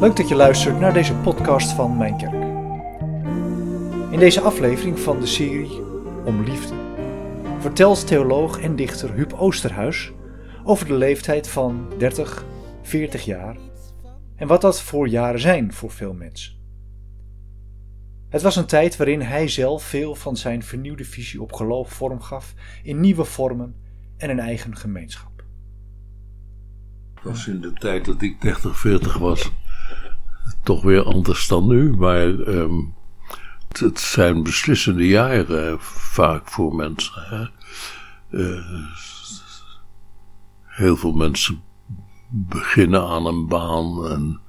Leuk dat je luistert naar deze podcast van Mijn Kerk. In deze aflevering van de serie Om Liefde vertelt theoloog en dichter Huub Oosterhuis over de leeftijd van 30, 40 jaar en wat dat voor jaren zijn voor veel mensen. Het was een tijd waarin hij zelf veel van zijn vernieuwde visie op geloof vorm gaf in nieuwe vormen en een eigen gemeenschap. Het was in de tijd dat ik 30, 40 was toch weer anders dan nu, maar um, het, zijn beslissende jaren vaak voor mensen. Uh, heel veel mensen beginnen aan een baan en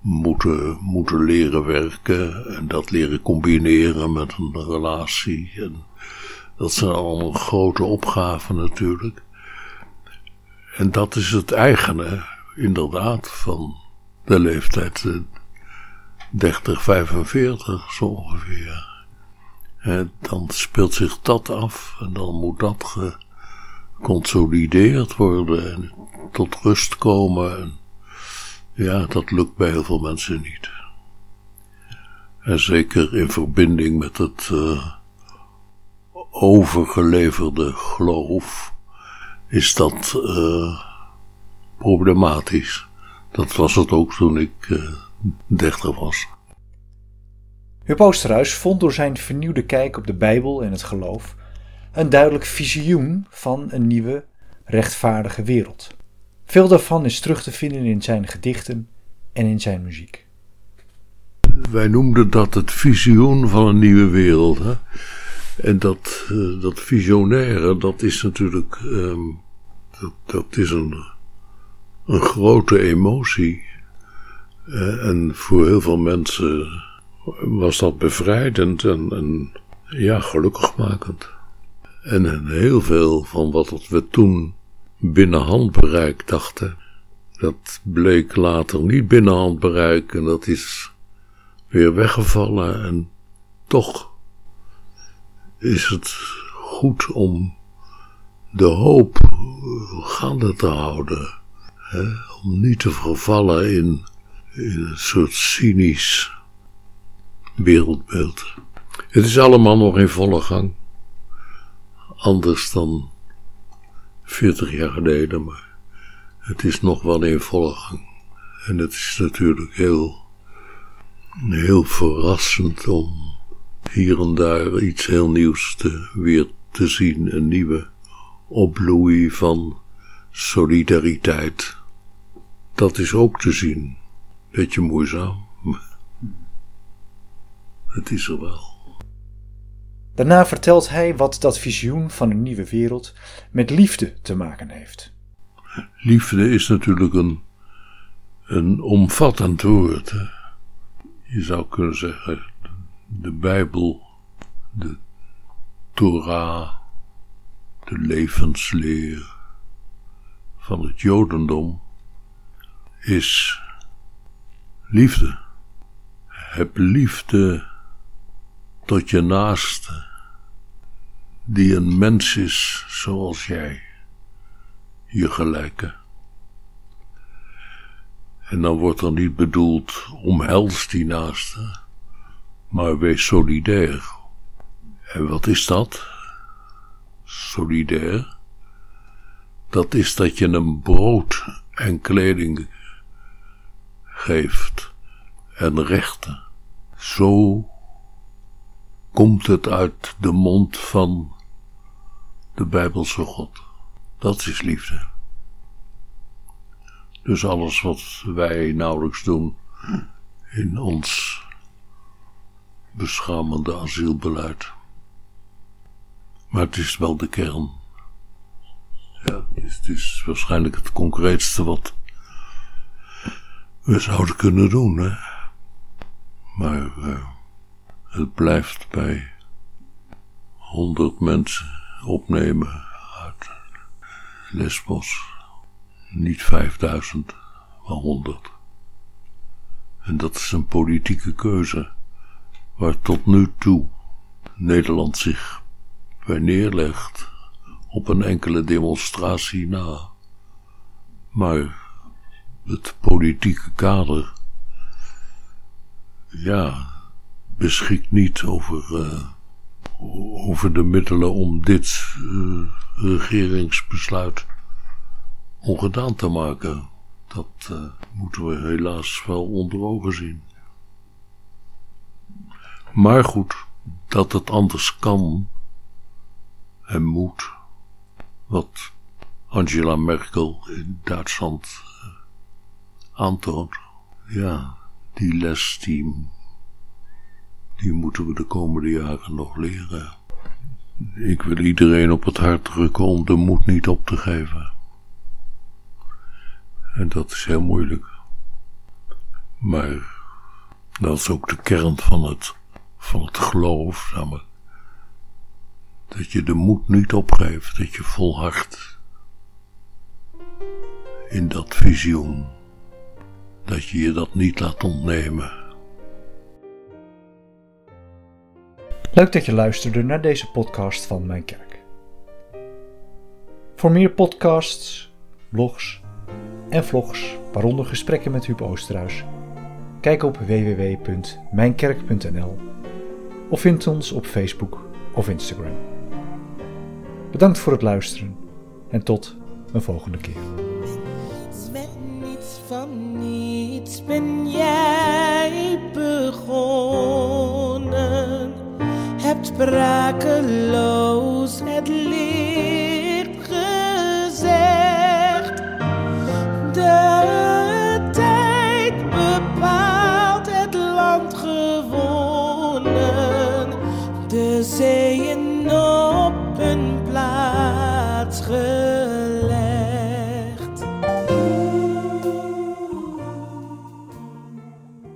moeten, moeten leren werken en dat leren combineren met een relatie. En dat zijn allemaal grote opgaven natuurlijk. En dat is het eigene, inderdaad, van de leeftijd 30, 45 zo ongeveer. Dan speelt zich dat af en dan moet dat geconsolideerd worden en tot rust komen. En ja, dat lukt bij heel veel mensen niet. En zeker in verbinding met het uh, overgeleverde geloof is dat uh, problematisch. Dat was het ook toen ik uh, dertig was. Huub Oosterhuis vond door zijn vernieuwde kijk op de Bijbel en het geloof een duidelijk visioen van een nieuwe, rechtvaardige wereld. Veel daarvan is terug te vinden in zijn gedichten en in zijn muziek. Wij noemden dat het visioen van een nieuwe wereld. Hè? En dat, uh, dat visionaire, dat is natuurlijk um, dat, dat, is een, een grote emotie. Uh, en voor heel veel mensen was dat bevrijdend en, en ja, gelukkigmakend. En heel veel van wat we toen binnen handbereik dachten, dat bleek later niet binnen handbereik en dat is weer weggevallen. En toch is het goed om de hoop gaande te houden. Om niet te vervallen in, in een soort cynisch wereldbeeld. Het is allemaal nog in volle gang. Anders dan 40 jaar geleden, maar het is nog wel in volle gang. En het is natuurlijk heel, heel verrassend om hier en daar iets heel nieuws te, weer te zien. Een nieuwe opbloei van solidariteit. Dat is ook te zien. Beetje moeizaam. Het is er wel. Daarna vertelt hij wat dat visioen van een nieuwe wereld met liefde te maken heeft. Liefde is natuurlijk een, een omvattend woord. Je zou kunnen zeggen, de Bijbel, de Torah, de levensleer van het Jodendom is liefde. Heb liefde tot je naaste, die een mens is zoals jij, je gelijke. En dan wordt er niet bedoeld omhels die naaste, maar wees solidair. En wat is dat? Solidair? Dat is dat je een brood en kleding geeft en rechten. Zo komt het uit de mond van de Bijbelse God. Dat is liefde. Dus alles wat wij nauwelijks doen in ons beschamende asielbeleid. Maar het is wel de kern. Is, het is waarschijnlijk het concreetste wat we zouden kunnen doen. Hè? Maar uh, het blijft bij honderd mensen opnemen uit Lesbos. Niet vijfduizend, maar honderd. En dat is een politieke keuze waar tot nu toe Nederland zich bij neerlegt op een enkele demonstratie na. Maar het politieke kader ja, beschikt niet over, uh, over de middelen om dit uh, regeringsbesluit ongedaan te maken. Dat uh, moeten we helaas wel onder ogen zien. Maar goed, dat het anders kan en moet, wat Angela Merkel in Duitsland aantoont. Ja, die les die, die moeten we de komende jaren nog leren. Ik wil iedereen op het hart drukken om de moed niet op te geven. En dat is heel moeilijk. Maar dat is ook de kern van het, van het geloof, dat je de moed niet opgeeft, dat je volhardt in dat visioen dat je je dat niet laat ontnemen. Leuk dat je luisterde naar deze podcast van Mijn Kerk. Voor meer podcasts, blogs en vlogs, waaronder gesprekken met Huub Oosterhuis, kijk op www.mijnkerk.nl of vind ons op Facebook of Instagram. Bedankt voor het luisteren en tot een volgende keer. Ben jij begonnen, hebt sprakeloos het licht gezegd. De tijd bepaalt het land gewonnen, de zeeën op een plaats.